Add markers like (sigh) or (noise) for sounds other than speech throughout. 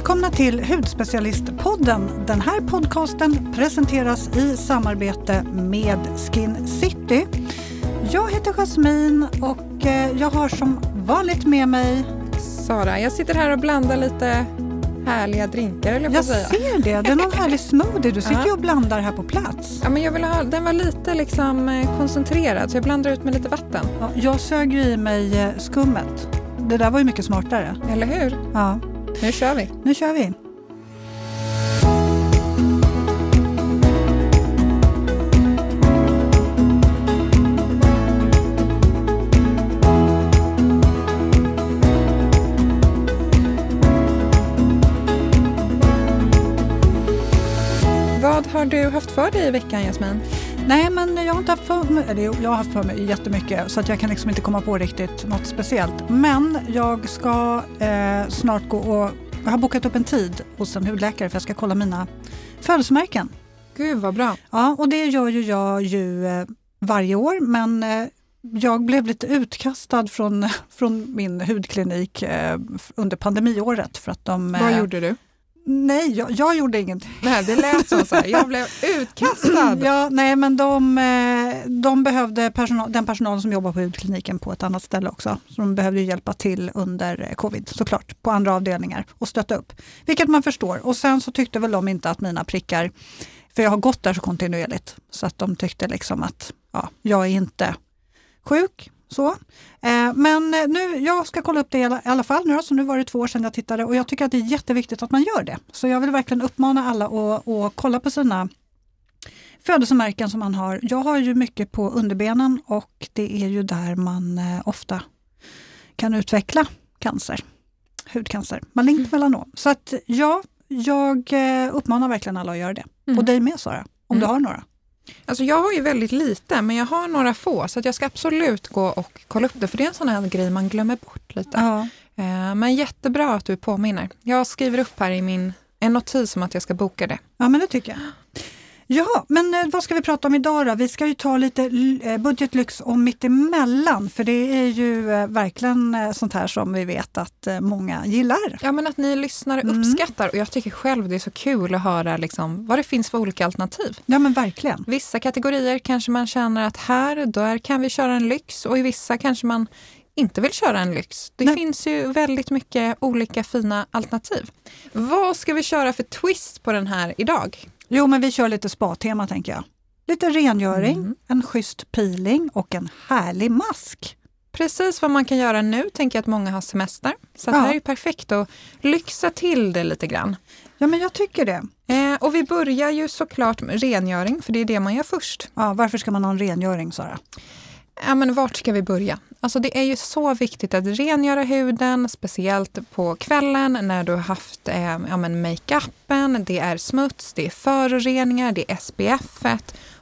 Välkomna till Hudspecialistpodden. Den här podcasten presenteras i samarbete med Skin City. Jag heter Jasmin och eh, jag har som vanligt med mig Sara. Jag sitter här och blandar lite härliga drinkar jag, jag säga. ser det. Det är någon härlig (laughs) smoothie. Du sitter ju och blandar här på plats. Ja, men jag vill ha, den var lite liksom eh, koncentrerad så jag blandar ut med lite vatten. Ja, jag sög i mig eh, skummet. Det där var ju mycket smartare. Eller hur? Ja. Nu kör vi. Nu kör vi. Vad har du haft för dig i veckan Jasmin? Nej, men jag har inte haft för mig, eller jag har haft för mig jättemycket så att jag kan liksom inte komma på riktigt något speciellt. Men jag ska eh, snart gå och jag har bokat upp en tid hos en hudläkare för jag ska kolla mina födelsemärken. Gud vad bra. Ja, och det gör ju jag ju eh, varje år men eh, jag blev lite utkastad från, (laughs) från min hudklinik eh, under pandemiåret. För att de, Vad gjorde du? Nej, jag, jag, gjorde ingenting. Nej, det lät som så här. Jag blev utkastad. ja, nej, men de, eh, de behövde personal, den personal som jobbar på hudkliniken på ett annat ställe också. Så de behövde hjälpa till under eh, covid såklart, på andra avdelningar och stötta upp. Vilket man förstår. Och sen så tyckte väl de inte att mina prickar, för jag har gått där så kontinuerligt, så att de tyckte liksom att ja, jag är inte sjuk, så. Eh, men nu, jag ska kolla upp det i alla fall nu så nu var det två år sedan jag tittade och jag tycker att det är jätteviktigt att man gör det. Så jag vill verkligen uppmana alla att, att kolla på sina födelsemärken som man har. Jag har ju mycket på underbenen och det är ju där man eh, ofta kan utveckla cancer, hudcancer, malignt mm. melanom. Så att ja, jag eh, uppmanar verkligen alla att göra det. Mm. Och dig med Sara, om mm. du har några. Alltså jag har ju väldigt lite, men jag har några få, så jag ska absolut gå och kolla upp det, för det är en sån här grej man glömmer bort lite. Ja. Eh, men jättebra att du påminner. Jag skriver upp här i min en notis om att jag ska boka det. Ja, men det tycker jag. Ja, men eh, vad ska vi prata om idag då? Vi ska ju ta lite eh, budgetlyx och mittemellan för det är ju eh, verkligen sånt här som vi vet att många gillar. Ja, men att ni lyssnare mm. uppskattar och jag tycker själv det är så kul att höra liksom vad det finns för olika alternativ. Ja, men verkligen. Vissa kategorier kanske man känner att här, där kan vi köra en lyx och i vissa kanske man inte vill köra en lyx. Det Nej. finns ju väldigt mycket olika fina alternativ. Vad ska vi köra för twist på den här idag? Jo, men vi kör lite spa-tema tänker jag. Lite rengöring, mm. en schysst peeling och en härlig mask. Precis vad man kan göra nu, tänker jag att många har semester. Så ja. det här är perfekt att lyxa till det lite grann. Ja, men jag tycker det. Eh, och vi börjar ju såklart med rengöring, för det är det man gör först. Ja, varför ska man ha en rengöring, Sara? Ja, men vart ska vi börja? Alltså det är ju så viktigt att rengöra huden, speciellt på kvällen när du har haft eh, ja, makeupen, det är smuts, det är föroreningar, det är SPF.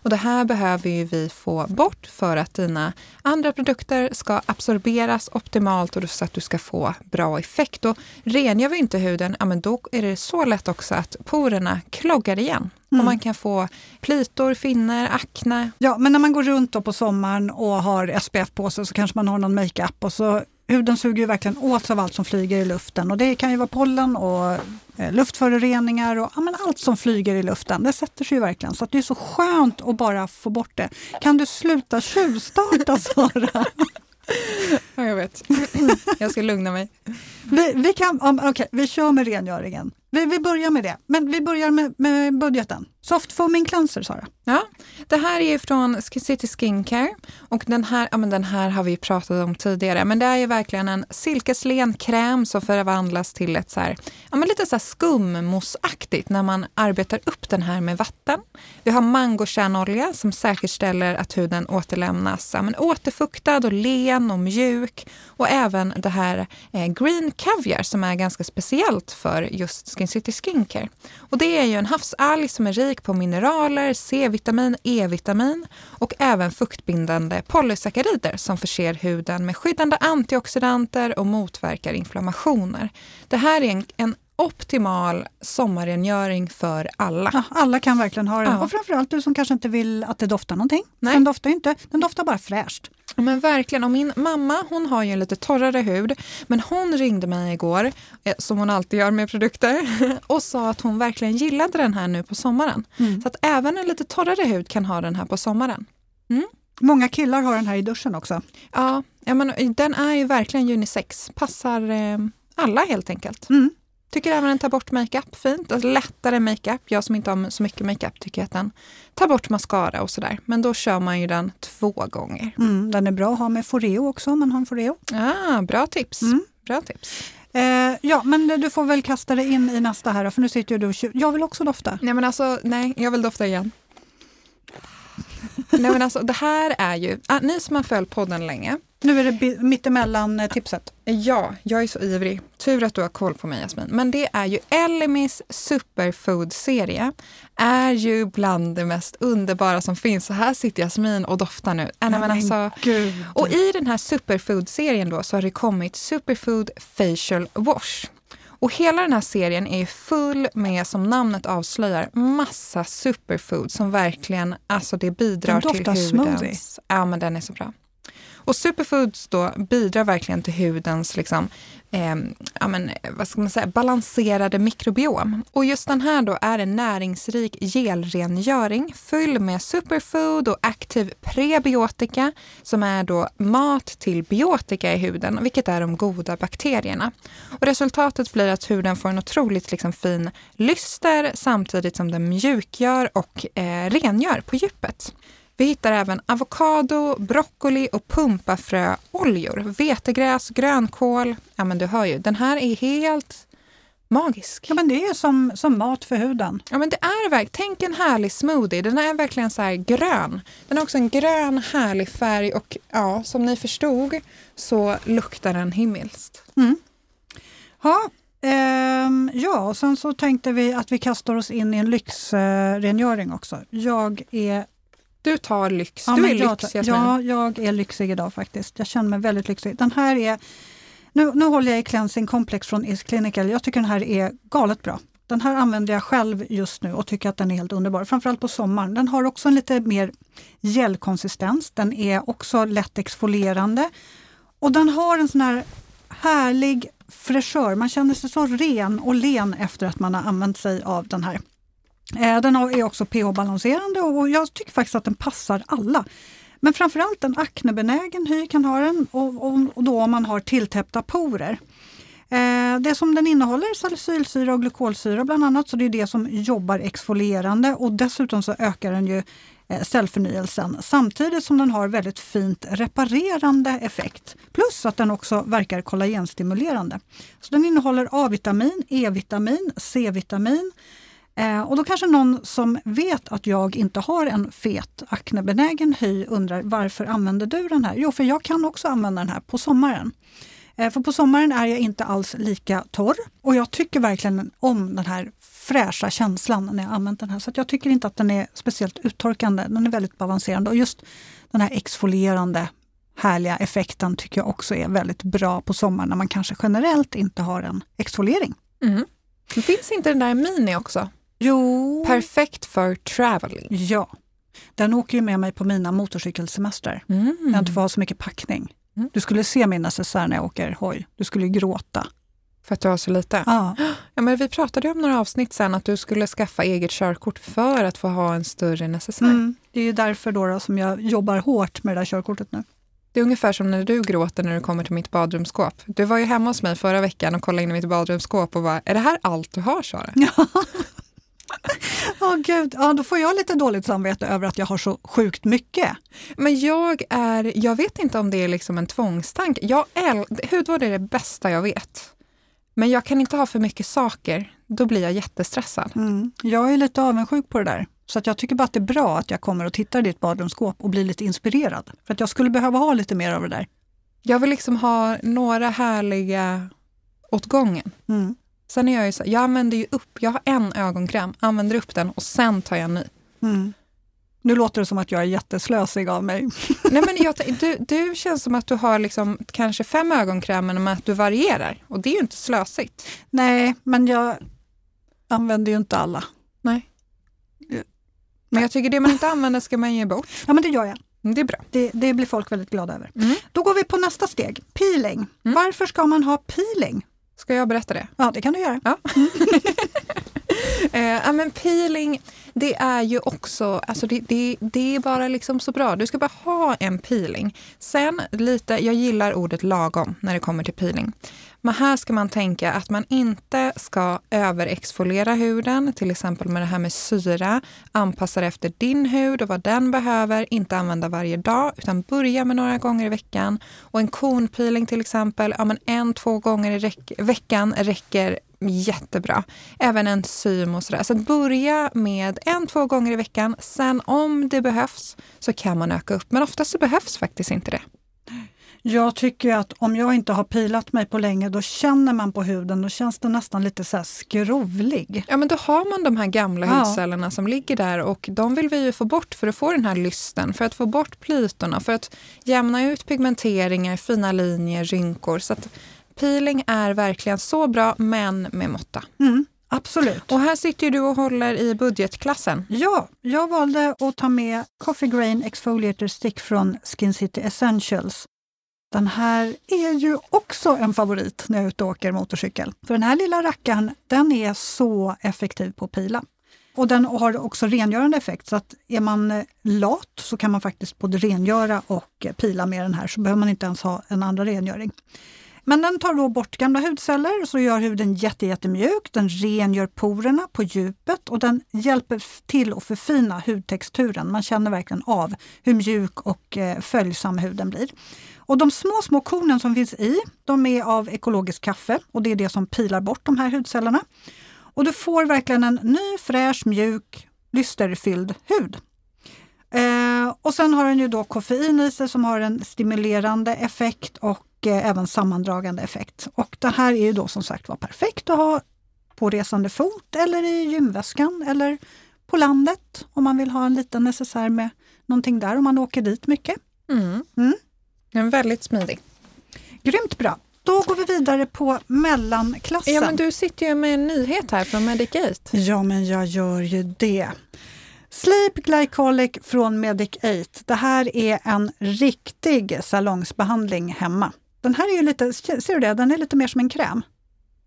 Och det här behöver ju vi få bort för att dina andra produkter ska absorberas optimalt och så att du ska få bra effekt. Och rengör vi inte huden, ja, men då är det så lätt också att porerna kloggar igen. Mm. Och man kan få plitor, finnar, akne. Ja, men när man går runt på sommaren och har SPF på sig så kanske man har någon makeup och så huden suger ju verkligen åt sig av allt som flyger i luften och det kan ju vara pollen och eh, luftföroreningar och ja, men allt som flyger i luften. Det sätter sig ju verkligen så det är så skönt att bara få bort det. Kan du sluta tjuvstarta Sara? (laughs) Ja, jag vet. (laughs) Jag ska lugna mig. Vi, vi, kan, um, okay, vi kör med rengöringen. Vi, vi börjar med det, men vi börjar med, med budgeten. Soft foaming cleanser, Sara. Ja, det här är från City Skincare och den här, ja, men den här har vi pratat om tidigare, men det är ju verkligen en silkeslen kräm som förvandlas till ett så här, ja, men lite så här skummossaktigt när man arbetar upp den här med vatten. Vi har mangokärnolja som säkerställer att huden återlämnas ja, men återfuktad och len och mjuk och även det här eh, green caviar som är ganska speciellt för just Skin City Skincare. Och det är ju en havsalg som är rik på mineraler, C-vitamin, E-vitamin och även fuktbindande polysackarider som förser huden med skyddande antioxidanter och motverkar inflammationer. Det här är en, en optimal sommarrengöring för alla. Ja, alla kan verkligen ha den. Ja. Och framförallt du som kanske inte vill att det doftar någonting. Nej. Den doftar inte, den doftar bara fräscht. Men verkligen. Och min mamma hon har ju en lite torrare hud. Men hon ringde mig igår, eh, som hon alltid gör med produkter, (laughs) och sa att hon verkligen gillade den här nu på sommaren. Mm. Så att även en lite torrare hud kan ha den här på sommaren. Många killar har den här i duschen också. Ja, ja men den är ju verkligen unisex. Passar eh, alla helt enkelt. Mm. Tycker även den tar bort makeup fint. Alltså lättare makeup. Jag som inte har så mycket makeup tycker att den tar bort mascara och sådär. Men då kör man ju den två gånger. Mm, den är bra att ha med Foreo också om man har en Foreo. Ah, bra tips. Mm. Bra tips. Eh, ja, men du får väl kasta dig in i nästa här för nu sitter ju du och Jag vill också dofta. Nej men alltså, nej, jag vill dofta igen. nej men alltså det här är ju, ah, ni som har följt podden länge, Nu är det mittemellan eh, tipset. Ja, jag är så ivrig. Tur att du har koll på mig Jasmin. Men det är ju Ellemis superfood-serie. Är ju bland det mest underbara som finns. Så här sitter Jasmin och doftar nu. Äh, men alltså, Gud. och i den här superfood-serien då så har det kommit Superfood Facial Wash. Och hela den här serien är full med, som namnet avslöjar, massa superfood som verkligen, alltså det bidrar Den till hudens... smoothie. Ja men den är så bra. Och superfoods då bidrar verkligen till hudens liksom, eh, ja, men, vad ska man säga, balanserade mikrobiom. Och just den här då är en näringsrik gelrengöring fylld med superfood och aktiv prebiotika som är då mat till biotika i huden, vilket är de goda bakterierna. Och resultatet blir att huden får en otroligt liksom, fin lyster samtidigt som den mjukgör och eh, rengör på djupet. Vi hittar även avokado, broccoli och pumpafröoljor, vetegräs, grönkål. Ja men du hör ju, den här är helt magisk. Ja, men det är som, som mat för huden. Ja men det är verkligen, tänk en härlig smoothie. Den är verkligen så här grön. Den har också en grön härlig färg och ja, som ni förstod så luktar den himmelskt. Ja, ehm, ja, och sen så tänkte vi att vi kastar oss in i en lyxrengöring också. Jag är, Du tar lyx, ja, du är jag, lyx Jasmin. ja, jag är lyxig idag faktiskt. Jag känner mig väldigt lyxig. Den här är, nu, nu håller jag i Cleansing Complex från Is Clinical. Jag tycker den här är galet bra. Den här använder jag själv just nu och tycker att den är helt underbar. Framförallt på sommaren. Den har också en lite mer gelkonsistens. Den är också lätt exfolierande. Och den har en sån här härlig fräschör. Man känner sig så ren och len efter att man har använt sig av den här. Eh, den är också pH-balanserande och jag tycker faktiskt att den passar alla. Men framförallt en aknebenägen hy kan ha den och, och, och då om man har tilltäppta porer. Eh, det som den innehåller salicylsyra och glykolsyra bland annat, så det är det som jobbar exfolierande och dessutom så ökar den ju eh, cellförnyelsen samtidigt som den har väldigt fint reparerande effekt. Plus att den också verkar kollagenstimulerande. Så den innehåller A-vitamin, E-vitamin, C-vitamin Eh, och då kanske någon som vet att jag inte har en fet aknebenägen hy undrar varför använder du den här? Jo, för jag kan också använda den här på sommaren. Eh, för på sommaren är jag inte alls lika torr och jag tycker verkligen om den här fräscha känslan när jag använt den här. Så att jag tycker inte att den är speciellt uttorkande. Den är väldigt balanserande och just den här exfolierande härliga effekten tycker jag också är väldigt bra på sommaren när man kanske generellt inte har en exfoliering. Mm. Det Finns inte den där mini också? Jo, Perfekt för traveling. Ja, den åker ju med mig på mina motorcykelsemestrar. Mm. När jag inte får ha så mycket packning. Mm. Du skulle se min necessär när jag åker hoj. Du skulle ju gråta. För att du har så lite? Ja. (gasps) Ja, men vi pratade ju om några avsnitt sen att du skulle skaffa eget körkort för att få ha en större necessär. Mm. Det är ju därför då, då som jag jobbar hårt med det där körkortet nu. Det är ungefär som när du gråter när du kommer till mitt badrumsskåp. Du var ju hemma hos mig förra veckan och kollade in i mitt badrumsskåp och bara, är det här allt du har Sara? (laughs) (laughs) (laughs) Åh gud, ja, då får jag lite dåligt samvete över att jag har så sjukt mycket. Men jag är, jag vet inte om det är liksom en tvångstanke. Jag äl, hudvård är det bästa jag vet. Men jag kan inte ha för mycket saker, då blir jag jättestressad. Mm. Jag är lite avundsjuk på det där. Så att jag tycker bara att det är bra att jag kommer och tittar i ditt badrumsskåp och blir lite inspirerad. För att jag skulle behöva ha lite mer av det där. Jag vill liksom ha några härliga åt gången. Mm. Sen är jag ju så, jag använder ju upp, jag har en ögonkräm, använder upp den och sen tar jag en ny. Mm. Nu låter det som att jag är jätteslösig av mig. (laughs) Nej, men jag, (laughs) du, du känns som att du har liksom kanske fem ögonkrämer men att du varierar. Och det är ju inte slösigt. Nej, men jag använder ju inte alla. Nej. Men jag tycker det man inte använder ska man ge bort. Ja, men det gör jag. Det är bra. Det, det blir folk väldigt glada över. Mm. Då går vi på nästa steg, peeling. Mm. Varför ska man ha peeling? Ska jag berätta det? Ja, det kan du göra. Ja. (laughs) Eh, men peeling, det är ju också, alltså det, det, det är bara liksom så bra. Du ska bara ha en peeling. Sen lite, jag gillar ordet lagom när det kommer till peeling. Men här ska man tänka att man inte ska överexfoliera huden, till exempel med det här med syra. Anpassa det efter din hud och vad den behöver. Inte använda varje dag, utan börja med några gånger i veckan. Och en konpeeling till exempel, ja, men en, två gånger i räck- veckan räcker jättebra. Även enzym och sådär. Så att börja med en, två gånger i veckan. Sen om det behövs så kan man öka upp. Men oftast så behövs faktiskt inte det. Jag tycker att om jag inte har pilat mig på länge, då känner man på huden, då känns det nästan lite så här skrovlig. Ja, men då har man de här gamla Ja. hudcellerna som ligger där och de vill vi ju få bort för att få den här lysten, för att få bort plitorna, för att jämna ut pigmenteringar, fina linjer, rynkor. Så att peeling är verkligen så bra, men med måtta. Mm, absolut. Och här sitter du och håller i budgetklassen. Ja, jag valde att ta med Coffee Grain Exfoliator Stick från Skin City Essentials. Den här är ju också en favorit när jag är ute och åker motorcykel. För den här lilla rackaren, den är så effektiv på att pila. Och den har också rengörande effekt, så att är man eh, lat så kan man faktiskt både rengöra och eh, pila med den här, så behöver man inte ens ha en andra rengöring. Men den tar då bort gamla hudceller så gör huden jättemjuk. Den rengör porerna på djupet och den hjälper till att förfina hudtexturen. Man känner verkligen av hur mjuk och eh, följsam huden blir. Och de små, små kornen som finns i, de är av ekologiskt kaffe och det är det som pilar bort de här hudcellerna. Och du får verkligen en ny, fräsch, mjuk, lysterfylld hud. Eh, och sen har den ju då koffein i sig som har en stimulerande effekt och eh, även sammandragande effekt. Och det här är ju då som sagt var perfekt att ha på resande fot eller i gymväskan eller på landet om man vill ha en liten necessär med någonting där om man åker dit mycket. Mm. Mm. Den är väldigt smidig. Grymt bra! Då går vi vidare på mellanklassen. Ja, men du sitter ju med en nyhet här från Medicate. Ja, men jag gör ju det. Sleep Glycolic från Medic 8. Det här är en riktig salongsbehandling hemma. Den här är ju lite, ser du det? Den är lite mer som en kräm.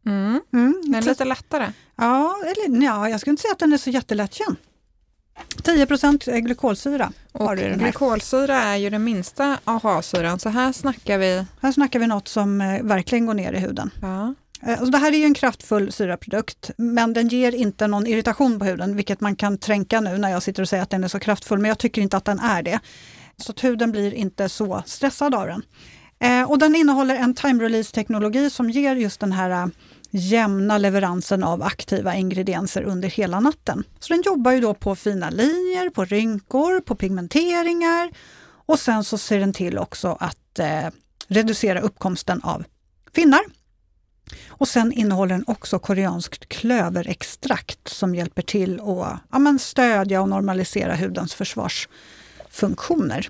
Mm. Mm. Den är lite lättare. Ja, eller, ja, jag skulle inte säga att den är så jättelättkänd. 10 glykolsyra har Och du i den här. glykolsyra är ju den minsta AHA-syran, så här snackar vi... Här snackar vi något som eh, verkligen går ner i huden. Ja. Eh, Alltså det här är ju en kraftfull syraprodukt, men den ger inte någon irritation på huden, vilket man kan tränka nu när jag sitter och säger att den är så kraftfull, men jag tycker inte att den är det. Så att huden blir inte så stressad av den. Eh, och den innehåller en time release-teknologi som ger just den här jämna leveransen av aktiva ingredienser under hela natten. Så den jobbar ju då på fina linjer, på rynkor, på pigmenteringar och sen så ser den till också att eh, reducera uppkomsten av finnar. Och sen innehåller den också koreanskt klöverextrakt som hjälper till att ja, men stödja och normalisera hudens försvarsfunktioner.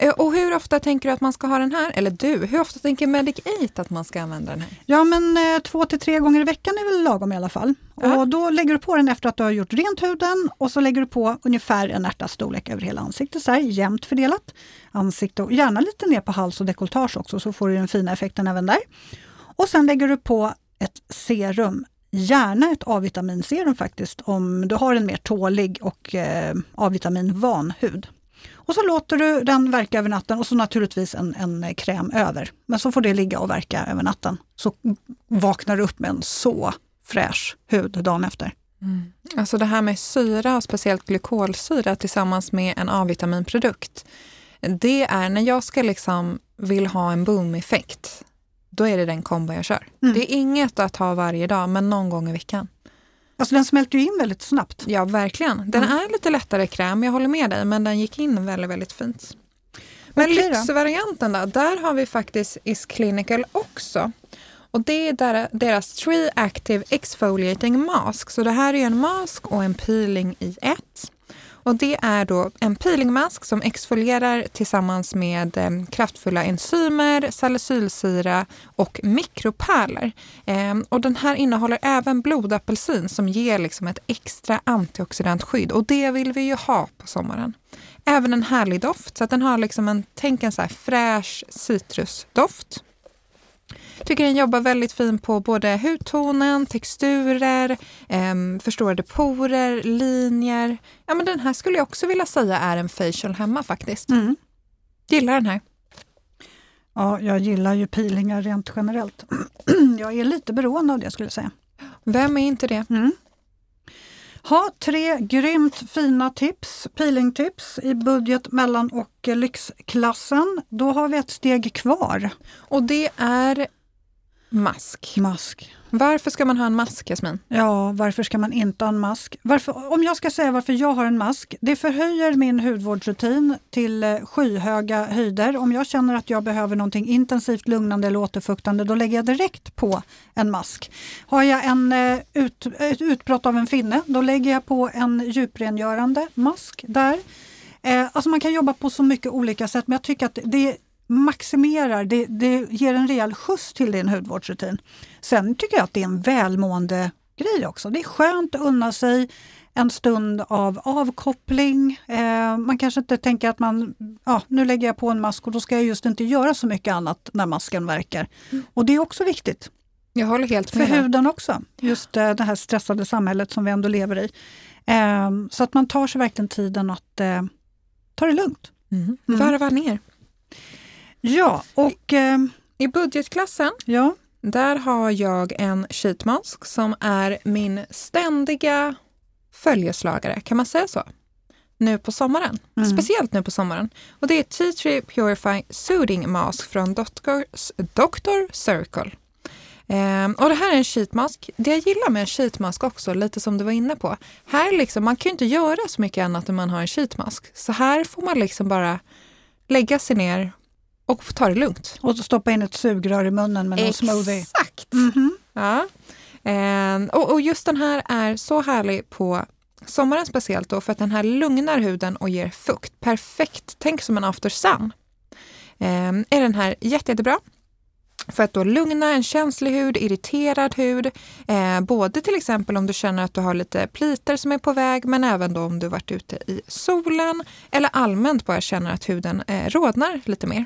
Eh, Och hur ofta tänker du att man ska ha den här? Eller du, hur ofta tänker Medic 8 att man ska använda den här? Ja men eh, två till tre gånger i veckan är väl lagom i alla fall. Ja. Och då lägger du på den efter att du har gjort rent huden och så lägger du på ungefär en ärtas storlek över hela ansiktet, så här jämnt fördelat. Ansikte och gärna lite ner på hals och dekolletage också så får du den fina effekten även där. Och sen lägger du på ett serum, gärna ett A-vitaminserum faktiskt om du har en mer tålig och eh, A-vitaminvan hud. Och så låter du den verka över natten och så naturligtvis en, en kräm över. Men så får det ligga och verka över natten. Så vaknar du upp med en så fräsch hud dagen efter. Alltså det här med syra och speciellt glykolsyra tillsammans med en A-vitaminprodukt. Det är när jag ska liksom vill ha en boom-effekt. Då är det den kombo jag kör. Mm. Det är inget att ha varje dag, men någon gång i veckan. Alltså den smälter ju in väldigt snabbt. Ja, verkligen. Den Mm. är lite lättare kräm, jag håller med dig, men den gick in väldigt, väldigt fint. Men Okej lyxvarianten då, där har vi faktiskt Is Clinical också. Och det är deras Tree Active Exfoliating Mask. Så det här är en mask och en peeling i ett. Och det är då en peelingmask som exfolierar tillsammans med eh, kraftfulla enzymer, salicylsyra och mikropärlor. Eh, och den här innehåller även blodapelsin som ger liksom ett extra antioxidantskydd och det vill vi ju ha på sommaren. Även en härlig doft, så att den har liksom en, tänk en så här fräsch citrusdoft. Tycker den jobbar väldigt fint på både hudtonen, texturer, eh, förstorade porer, linjer. Ja, men den här skulle jag också vilja säga är en facial hemma faktiskt. Mm. Gillar den här. Ja, jag gillar ju peelingar rent generellt. (clears throat) jag är lite beroende av det skulle jag säga. Vem är inte det? Mm. Ha tre grymt fina tips, peelingtips i budget mellan och lyxklassen. Då har vi ett steg kvar. Och det är mask. Mask. Varför ska man ha en mask, Jasmin? Ja, varför ska man inte ha en mask? Varför, om jag ska säga varför jag har en mask, det förhöjer min hudvårdsrutin till eh, skyhöga höjder. Om jag känner att jag behöver någonting intensivt lugnande eller återfuktande, då lägger jag direkt på en mask. Har jag en, eh, ut, ett utbrott av en finne, då lägger jag på en djuprengörande mask där. Eh, alltså man kan jobba på så mycket olika sätt, men jag tycker att det maximerar, det, det ger en rejäl skjuts till din hudvårdsrutin. Sen tycker jag att det är en välmående grej också. Det är skönt att unna sig en stund av avkoppling. Eh, man kanske inte tänker att man, ja, nu lägger jag på en mask och då ska jag just inte göra så mycket annat när masken verkar. Mm. Och det är också viktigt. Jag håller helt med. För huden också. Just eh, det här stressade samhället som vi ändå lever i. Eh, så att man tar sig verkligen tiden att eh, ta det lugnt. Mm. Mm. Varva ner. Ja, och... Eh, I budgetklassen, ja. där har jag en sheetmask som är min ständiga följeslagare, kan man säga så? Nu på sommaren. Mm. Speciellt nu på sommaren. Och det är Tea Tree Purify Soothing Mask från Dr. Circle. Um, och det här är en sheetmask. Det jag gillar med en sheetmask också, lite som du var inne på, här liksom, man kan ju inte göra så mycket annat när man har en sheetmask. Så här får man liksom bara lägga sig ner, och ta det lugnt. Och stoppa in ett sugrör i munnen med Exakt. smoothie. Exakt! Mm -hmm. ja. Eh, och, och, just den här är så härlig på sommaren speciellt då för att den här lugnar huden och ger fukt. Perfekt, tänk som en after sun. Eh, är den här jätte, jättebra för att då lugna en känslig hud, irriterad hud, eh, både till exempel om du känner att du har lite pliter som är på väg, men även då om du varit ute i solen eller allmänt bara känner att huden eh, rodnar lite mer.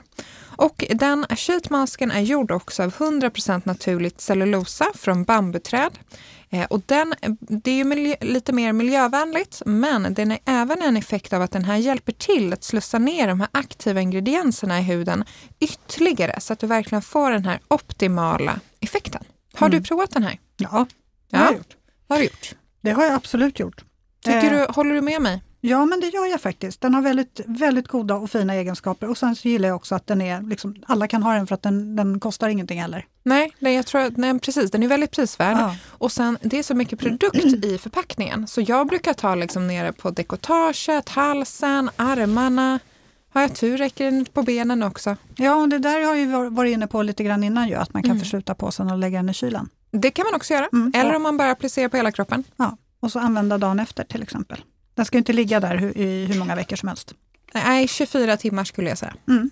Och den sheetmasken är gjord också av 100% naturligt cellulosa från bambuträd. Eh, och den, det är ju miljö, lite mer miljövänligt, men den är även en effekt av att den här hjälper till att slussa ner de här aktiva ingredienserna i huden ytterligare så att du verkligen får den här optimala effekten. Har mm. du provat den här? Ja, det har jag gjort. Har du gjort? Det har jag absolut gjort. Tycker eh. du, håller du med mig? Ja, men det gör jag faktiskt. Den har väldigt, väldigt goda och fina egenskaper. Och sen så gillar jag också att den är, liksom, alla kan ha den för att den, den kostar ingenting heller. Nej, nej, jag tror, nej, precis. Den är väldigt prisvärd. Ja. Och sen, det är så mycket produkt i förpackningen. Så jag brukar ta liksom nere på dekotaget, halsen, armarna. Har jag tur räcker den på benen också. Ja, och det där har jag varit inne på lite grann innan ju, att man kan mm. försluta påsen och lägga den i kylen. Det kan man också göra. Mm. Eller om man bara applicerar på hela kroppen. Ja, och så använda dagen efter till exempel. Den ska inte ligga där i hur många veckor som helst. Nej, 24 timmar skulle jag säga. Mm.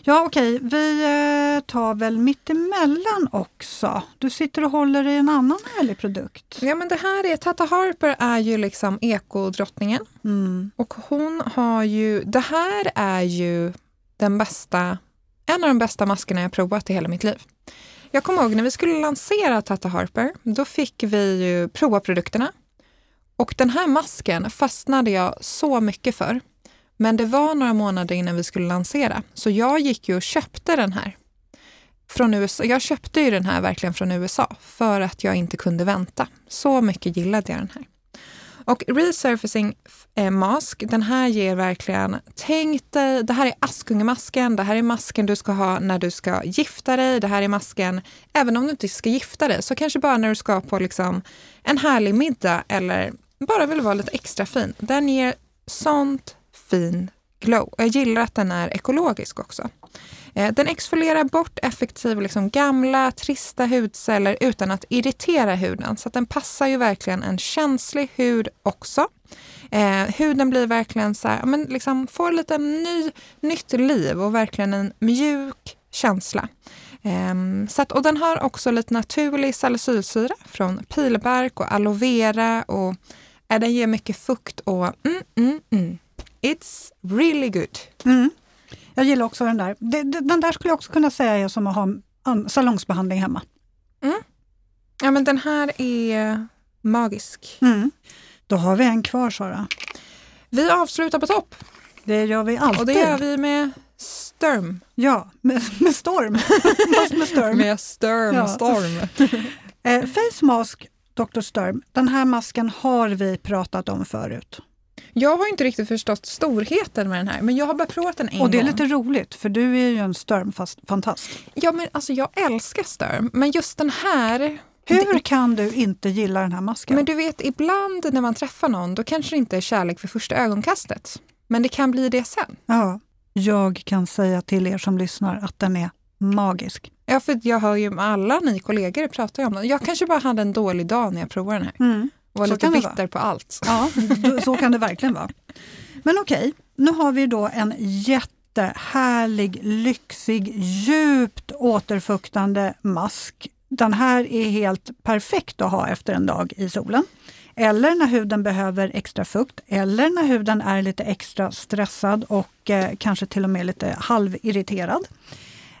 Ja okej, okay. vi eh, tar väl mittemellan också. Du sitter och håller i en annan härlig produkt. Ja men det här är, Tata Harper är ju liksom ekodrottningen. Mm. Och hon har ju, det här är ju den bästa, en av de bästa maskerna jag provat i hela mitt liv. Jag kommer ihåg när vi skulle lansera Tata Harper, då fick vi ju prova produkterna och den här masken fastnade jag så mycket för. Men det var några månader innan vi skulle lansera, så jag gick ju och köpte den här. Från USA. Jag köpte ju den här verkligen från USA för att jag inte kunde vänta. Så mycket gillade jag den här. Och Resurfacing eh, Mask, den här ger verkligen, tänk dig, det här är Askungemasken, det här är masken du ska ha när du ska gifta dig, det här är masken, även om du inte ska gifta dig, så kanske bara när du ska på liksom en härlig middag eller bara vill vara lite extra fin. Den ger sånt fin glow. Jag gillar att den är ekologisk också. Eh, den exfolierar bort effektiva liksom gamla, trista hudceller utan att irritera huden. Så att den passar ju verkligen en känslig hud också. Eh, huden blir verkligen så här, men liksom får lite ny, nytt liv och verkligen en mjuk känsla. Eh, så att, och den har också lite naturlig salicylsyra från pilbark och aloe vera och äh, den ger mycket fukt och mm, mm, mm. It's really good. Mm. Jag gillar också den där. Den där skulle jag också kunna säga är som att ha salongsbehandling hemma. Mm. Ja men den här är magisk. Mm. Då har vi en kvar Sara. Vi avslutar på topp. Det gör vi alltid. Och det gör vi med Sturm. Ja, med, med storm. (laughs) med storm. Med storm. Ja. storm. (laughs) eh, Face Mask Dr. Sturm, den här masken har vi pratat om förut. Jag har inte riktigt förstått storheten med den här, men jag har bara provat den en gång. Och det är gång. lite roligt, för du är ju en Sturm-fantast. Ja, men alltså jag älskar Sturm, men just den här... Hur kan du inte gilla den här masken? Men du vet, ibland när man träffar någon, då kanske det inte är kärlek för första ögonkastet. Men det kan bli det sen. Ja, jag kan säga till er som lyssnar att den är magisk. Ja, för jag hör ju alla ni kollegor prata om den. Jag kanske bara hade en dålig dag när jag provade den här. Mm. Och var så lite bitter på allt. Ja, så kan det verkligen vara. Men okej, nu har vi då en jättehärlig, lyxig, djupt återfuktande mask. Den här är helt perfekt att ha efter en dag i solen. Eller när huden behöver extra fukt eller när huden är lite extra stressad och eh, kanske till och med lite halvirriterad.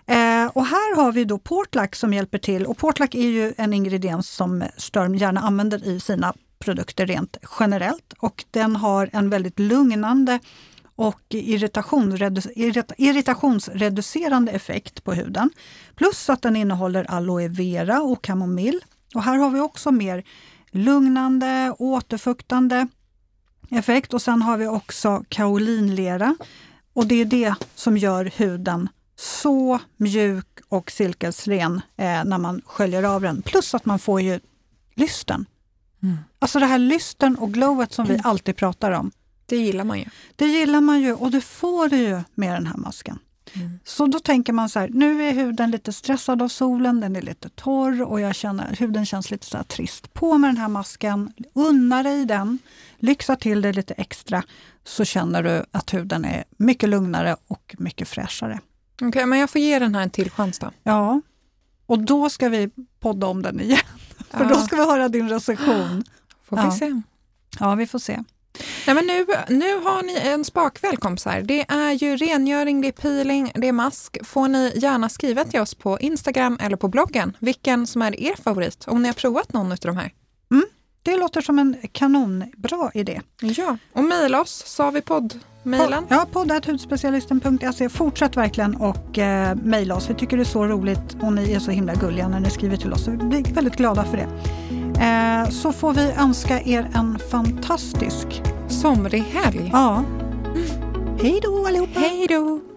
Eh, och här har vi då Portlack som hjälper till och Portlack är ju en ingrediens som Sturm gärna använder i sina produkter rent generellt och den har en väldigt lugnande och irritationsreducerande effekt på huden. Plus att den innehåller aloe vera och kamomill. Och här har vi också mer lugnande, återfuktande effekt och sen har vi också kaolinlera. Och det är det som gör huden så mjuk och silkesren eh, när man sköljer av den. Plus att man får ju lysten. Mm. Alltså det här lysten och glowet som mm. vi alltid pratar om. Det gillar man ju. Det gillar man ju och det får du ju med den här masken. Mm. Så då tänker man så här, nu är huden lite stressad av solen, den är lite torr och jag känner huden känns lite så trist. På med den här masken, unna dig den, lyxa till det lite extra så känner du att huden är mycket lugnare och mycket fräschare. Okej, okay, men jag får ge den här en till chans då. Ja, och då ska vi podda om den igen. (laughs) För ja. då ska vi höra din recension. Får vi ja. se. Ja, vi får se. Nej, men nu, nu har ni en spakväll kompisar. Det är ju rengöring, det är peeling, det är mask. Får ni gärna skriva till oss på Instagram eller på bloggen vilken som är er favorit, om ni har provat någon av de här. Mm, det låter som en kanonbra idé. Ja, och mejla oss, sa vi podd Mailen? Ja, podd.hudspecialisten.se. Fortsätt verkligen och eh, mejla oss. Vi tycker det är så roligt och ni är så himla gulliga när ni skriver till oss. Vi blir väldigt glada för det. Eh, så får vi önska er en fantastisk somrig helg. Ja. Hej då allihopa! Hej då!